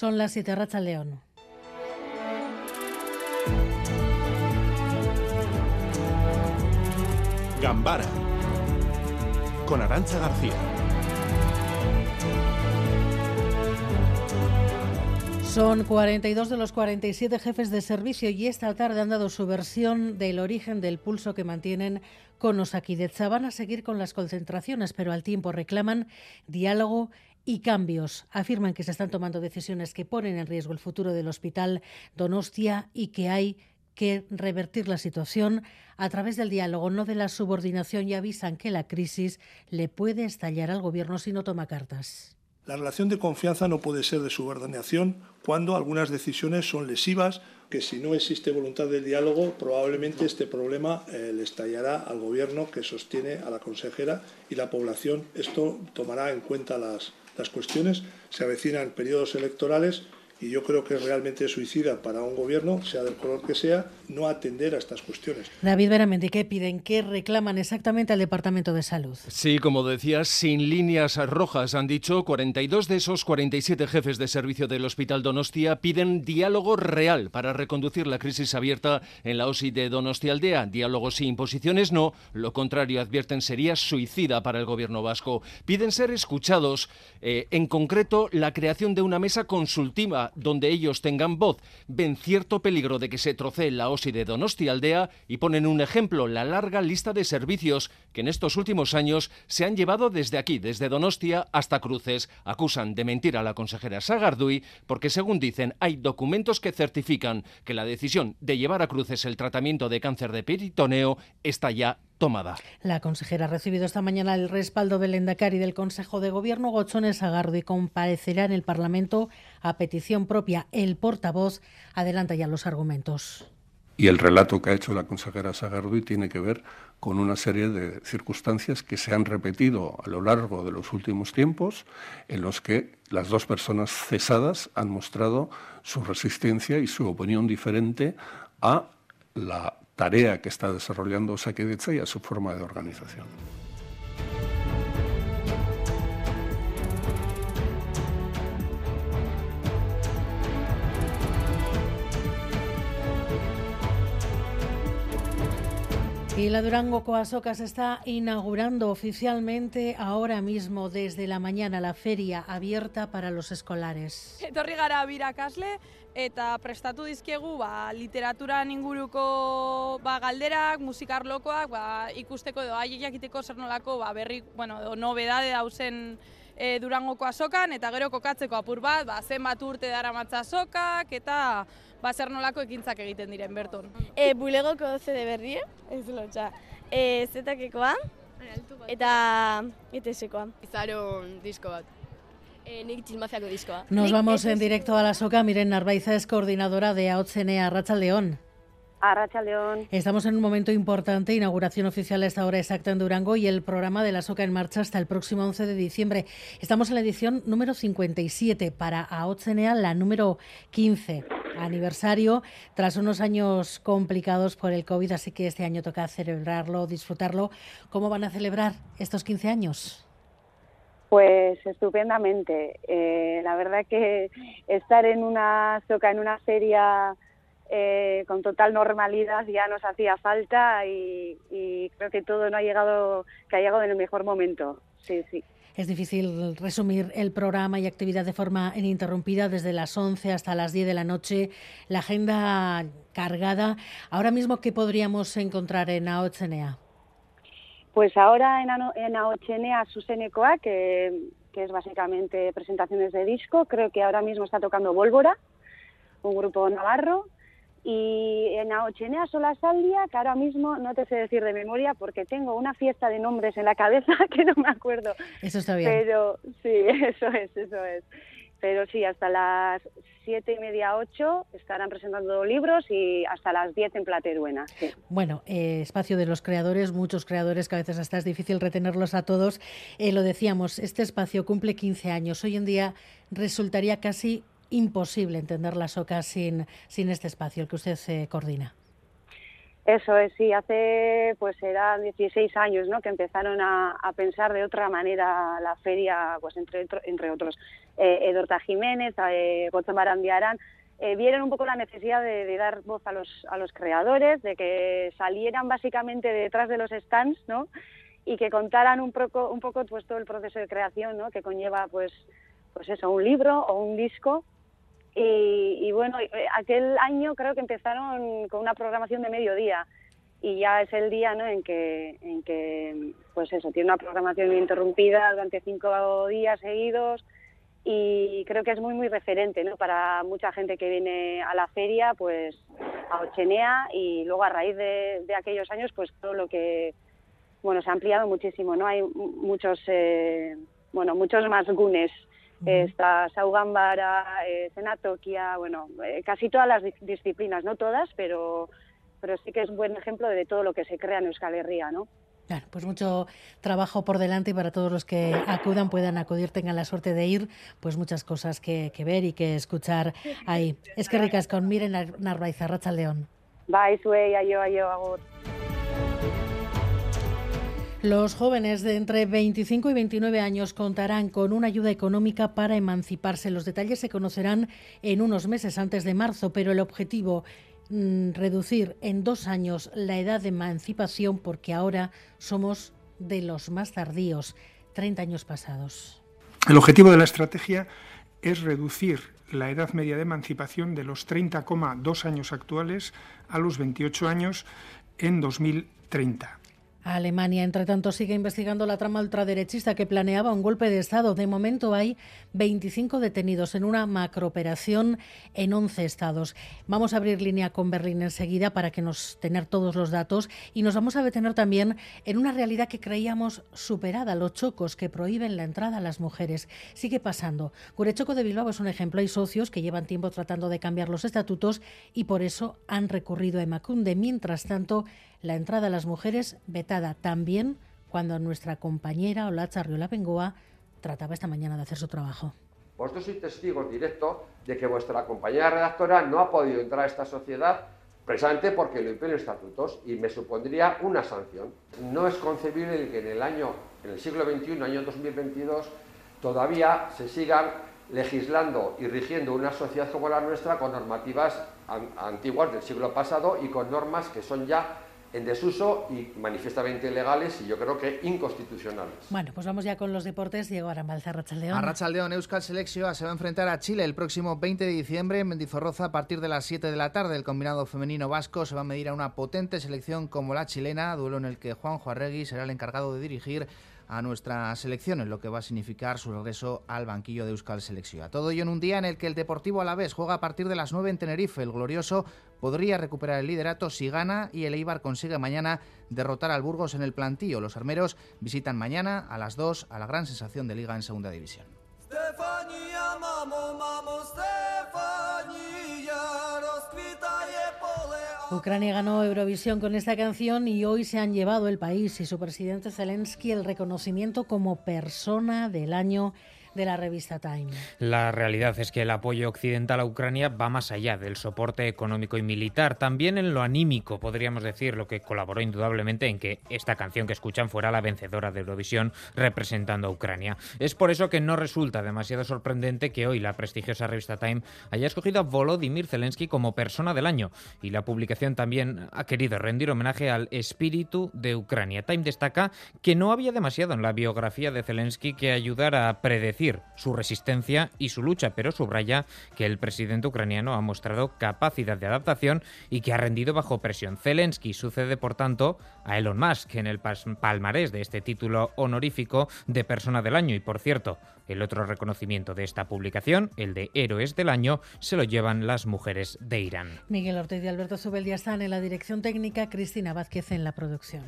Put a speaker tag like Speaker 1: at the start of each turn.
Speaker 1: Son las siete Racha León.
Speaker 2: Gambara con Arancha García.
Speaker 1: Son 42 de los 47 jefes de servicio y esta tarde han dado su versión del origen del pulso que mantienen con Osakidecha. Van a seguir con las concentraciones, pero al tiempo reclaman diálogo y cambios. Afirman que se están tomando decisiones que ponen en riesgo el futuro del hospital Donostia y que hay que revertir la situación a través del diálogo, no de la subordinación, y avisan que la crisis le puede estallar al Gobierno si no toma cartas.
Speaker 3: La relación de confianza no puede ser de subordinación cuando algunas decisiones son lesivas, que si no existe voluntad de diálogo, probablemente este problema eh, le estallará al Gobierno que sostiene a la consejera y la población. Esto tomará en cuenta las, las cuestiones. Se avecinan periodos electorales y yo creo que es realmente suicida para un gobierno, sea del color que sea, no atender a estas cuestiones.
Speaker 1: David Veramente, ¿qué piden? ¿Qué reclaman exactamente al Departamento de Salud?
Speaker 4: Sí, como decías, sin líneas rojas, han dicho 42 de esos 47 jefes de servicio del Hospital Donostia piden diálogo real para reconducir la crisis abierta en la OSI de Donostia Aldea. Diálogo sin imposiciones no, lo contrario, advierten, sería suicida para el gobierno vasco. Piden ser escuchados, eh, en concreto, la creación de una mesa consultiva donde ellos tengan voz. Ven cierto peligro de que se trocee la OSI de Donosti Aldea y ponen un ejemplo, la larga lista de servicios que en estos últimos años se han llevado desde aquí, desde Donostia hasta Cruces. Acusan de mentir a la consejera Sagarduy porque, según dicen, hay documentos que certifican que la decisión de llevar a Cruces el tratamiento de cáncer de peritoneo está ya tomada.
Speaker 1: La consejera ha recibido esta mañana el respaldo del Endacari del Consejo de Gobierno Gochones Agardo y comparecerá en el Parlamento a petición propia. El portavoz adelanta ya los argumentos.
Speaker 5: Y el relato que ha hecho la consejera Sagarduy tiene que ver con una serie de circunstancias que se han repetido a lo largo de los últimos tiempos, en los que las dos personas cesadas han mostrado su resistencia y su opinión diferente a la tarea que está desarrollando Saquedecha y a su forma de organización.
Speaker 1: Y la Durango Coasoca se está inaugurando oficialmente ahora mismo desde la mañana la feria abierta para los escolares.
Speaker 6: Etorri gara birakasle eta prestatu dizkiegu ba, literaturan inguruko ba, galderak, musikarlokoak, ba, ikusteko edo haiek jakiteko zer nolako ba, berri, bueno, edo nobedade dauzen e, Durangoko azokan, eta gero kokatzeko apur bat, ba, zenbat urte dara matza azokak, eta ba, zer nolako ekintzak egiten diren berton.
Speaker 7: E, bulegoko CD berria, ez lotxa, e, zetakekoa, eta etesekoa.
Speaker 8: Izaron disko bat. Eh, nik diskoa.
Speaker 1: Nos vamos en directo a la soca. Miren, Narvaiza es coordinadora de AOTCNEA Racha León.
Speaker 9: Arracha León.
Speaker 1: Estamos en un momento importante, inauguración oficial a esta hora exacta en Durango y el programa de la SOCA en marcha hasta el próximo 11 de diciembre. Estamos en la edición número 57 para AOTCNEA, la número 15 aniversario tras unos años complicados por el COVID, así que este año toca celebrarlo, disfrutarlo. ¿Cómo van a celebrar estos 15 años?
Speaker 9: Pues estupendamente. Eh, la verdad que estar en una soca, en una feria eh, con total normalidad ya nos hacía falta y, y, creo que todo no ha llegado, que ha llegado en el mejor momento. Sí, sí.
Speaker 1: Es difícil resumir el programa y actividad de forma ininterrumpida desde las 11 hasta las 10 de la noche. La agenda cargada. Ahora mismo, ¿qué podríamos encontrar en AOCNEA?
Speaker 9: Pues ahora en, en AOCNEA Susenecoa, que, que es básicamente presentaciones de disco, creo que ahora mismo está tocando Volvora, un grupo navarro y en Aochenea Sola Saldia, que ahora mismo no te sé decir de memoria porque tengo una fiesta de nombres en la cabeza que no me acuerdo.
Speaker 1: Eso está bien.
Speaker 9: Pero sí, eso es, eso es. Pero sí, hasta las siete y media, ocho estarán presentando libros y hasta las diez en Plateruena. Sí.
Speaker 1: Bueno, eh, espacio de los creadores, muchos creadores que a veces hasta es difícil retenerlos a todos. Eh, lo decíamos, este espacio cumple 15 años. Hoy en día resultaría casi imposible entender la SOCA sin, sin este espacio, el que usted eh, coordina.
Speaker 9: Eso es, sí, hace pues eran 16 años ¿no? que empezaron a, pensar de otra manera la feria, pues entre, entre otros, eh, Edorta Jiménez, eh, Gozo Marandiarán, eh, vieron un poco la necesidad de, dar voz a los, a los creadores, de que salieran básicamente detrás de los stands, ¿no? Y que contaran un poco, un poco pues todo el proceso de creación, ¿no? Que conlleva pues, pues eso, un libro o un disco y, bueno, eh, aquel año creo que empezaron con una programación de mediodía y ya es el día ¿no? en, que, en que, pues eso, tiene una programación interrumpida durante cinco días seguidos y creo que es muy, muy referente ¿no? para mucha gente que viene a la feria, pues a Ochenea y luego a raíz de, aquellos años, pues todo lo que, bueno, se ha ampliado muchísimo, ¿no? Hay muchos, eh, bueno, muchos más gunes está Saugambara, eh, Senatokia, bueno, eh, casi todas las disciplinas, no todas, pero, pero sí que es un buen ejemplo de todo lo que se crea en Euskal Herria, ¿no?
Speaker 1: Claro, pues mucho trabajo por delante y para todos los que acudan, puedan acudir, tengan la suerte de ir, pues muchas cosas que, ver y que escuchar ahí. Es que ricas con Miren Narvaiza, Racha León.
Speaker 9: Bye, Sue, ayo, ayo, agur.
Speaker 1: Los jóvenes de entre 25 y 29 años contarán con una ayuda económica para emanciparse. Los detalles se conocerán en unos meses antes de marzo, pero el objetivo mm, reducir en dos años la edad de emancipación porque ahora somos de los más tardíos, 30 años pasados.
Speaker 10: El objetivo de la estrategia es reducir la edad media de emancipación de los 30,2 años actuales a los 28 años en 2030.
Speaker 1: Alemania, entre tanto, sigue investigando la trama ultraderechista que planeaba un golpe de Estado. De momento hay 25 detenidos en una macrooperación en 11 estados. Vamos a abrir línea con Berlín enseguida para que nos tener todos los datos y nos vamos a detener también en una realidad que creíamos superada, los chocos que prohíben la entrada a las mujeres. Sigue pasando. Curechoco de Bilbao es un ejemplo. Hay socios que llevan tiempo tratando de cambiar los estatutos y por eso han recurrido a Emacunde. Mientras tanto, la entrada a las mujeres vetada también cuando nuestra compañera Olacha Riola Bengoa trataba esta mañana de hacer su trabajo.
Speaker 11: Vosotros sois testigos directos de que vuestra compañera redactora no ha podido entrar a esta sociedad precisamente porque lo impiden estatutos y me supondría una sanción. No es concebible que en el año, en el siglo XXI, año 2022, todavía se sigan legislando y rigiendo una sociedad como la nuestra con normativas antiguas del siglo pasado y con normas que son ya en desuso y manifiestamente ilegales y yo creo que inconstitucionales.
Speaker 1: Bueno, pues vamos ya con los deportes. Diego Aramalza, Arrachaldeón.
Speaker 12: Arrachaldeón, Euskal Selección se va a enfrentar a Chile el próximo 20 de diciembre en Mendizorroza a partir de las 7 de la tarde. El combinado femenino vasco se va a medir a una potente selección como la chilena, duelo en el que Juan Juarregui será el encargado de dirigir a nuestra selección, en lo que va a significar su regreso al banquillo de Euskal Selección. Todo ello en un día en el que el Deportivo Alavés juega a partir de las 9 en Tenerife. El glorioso podría recuperar el liderato si gana y el Eibar consigue mañana derrotar al Burgos en el plantío. Los armeros visitan mañana a las 2 a la gran sensación de liga en segunda división.
Speaker 1: Ucrania ganó Eurovisión con esta canción y hoy se han llevado el país y su presidente Zelensky el reconocimiento como persona del año de la revista Time.
Speaker 13: La realidad es que el apoyo occidental a Ucrania va más allá del soporte económico y militar, también en lo anímico, podríamos decir, lo que colaboró indudablemente en que esta canción que escuchan fuera la vencedora de Eurovisión representando a Ucrania. Es por eso que no resulta demasiado sorprendente que hoy la prestigiosa revista Time haya escogido a Volodymyr Zelensky como persona del año y la publicación también ha querido rendir homenaje al espíritu de Ucrania. Time destaca que no había demasiado en la biografía de Zelensky que ayudara a predecir su resistencia y su lucha, pero subraya que el presidente ucraniano ha mostrado capacidad de adaptación y que ha rendido bajo presión. Zelensky sucede, por tanto, a Elon Musk en el palmarés de este título honorífico de persona del año. Y por cierto, el otro reconocimiento de esta publicación, el de Héroes del Año, se lo llevan las mujeres de Irán.
Speaker 1: Miguel Ortiz y Alberto están en la dirección técnica, Cristina Vázquez en la producción.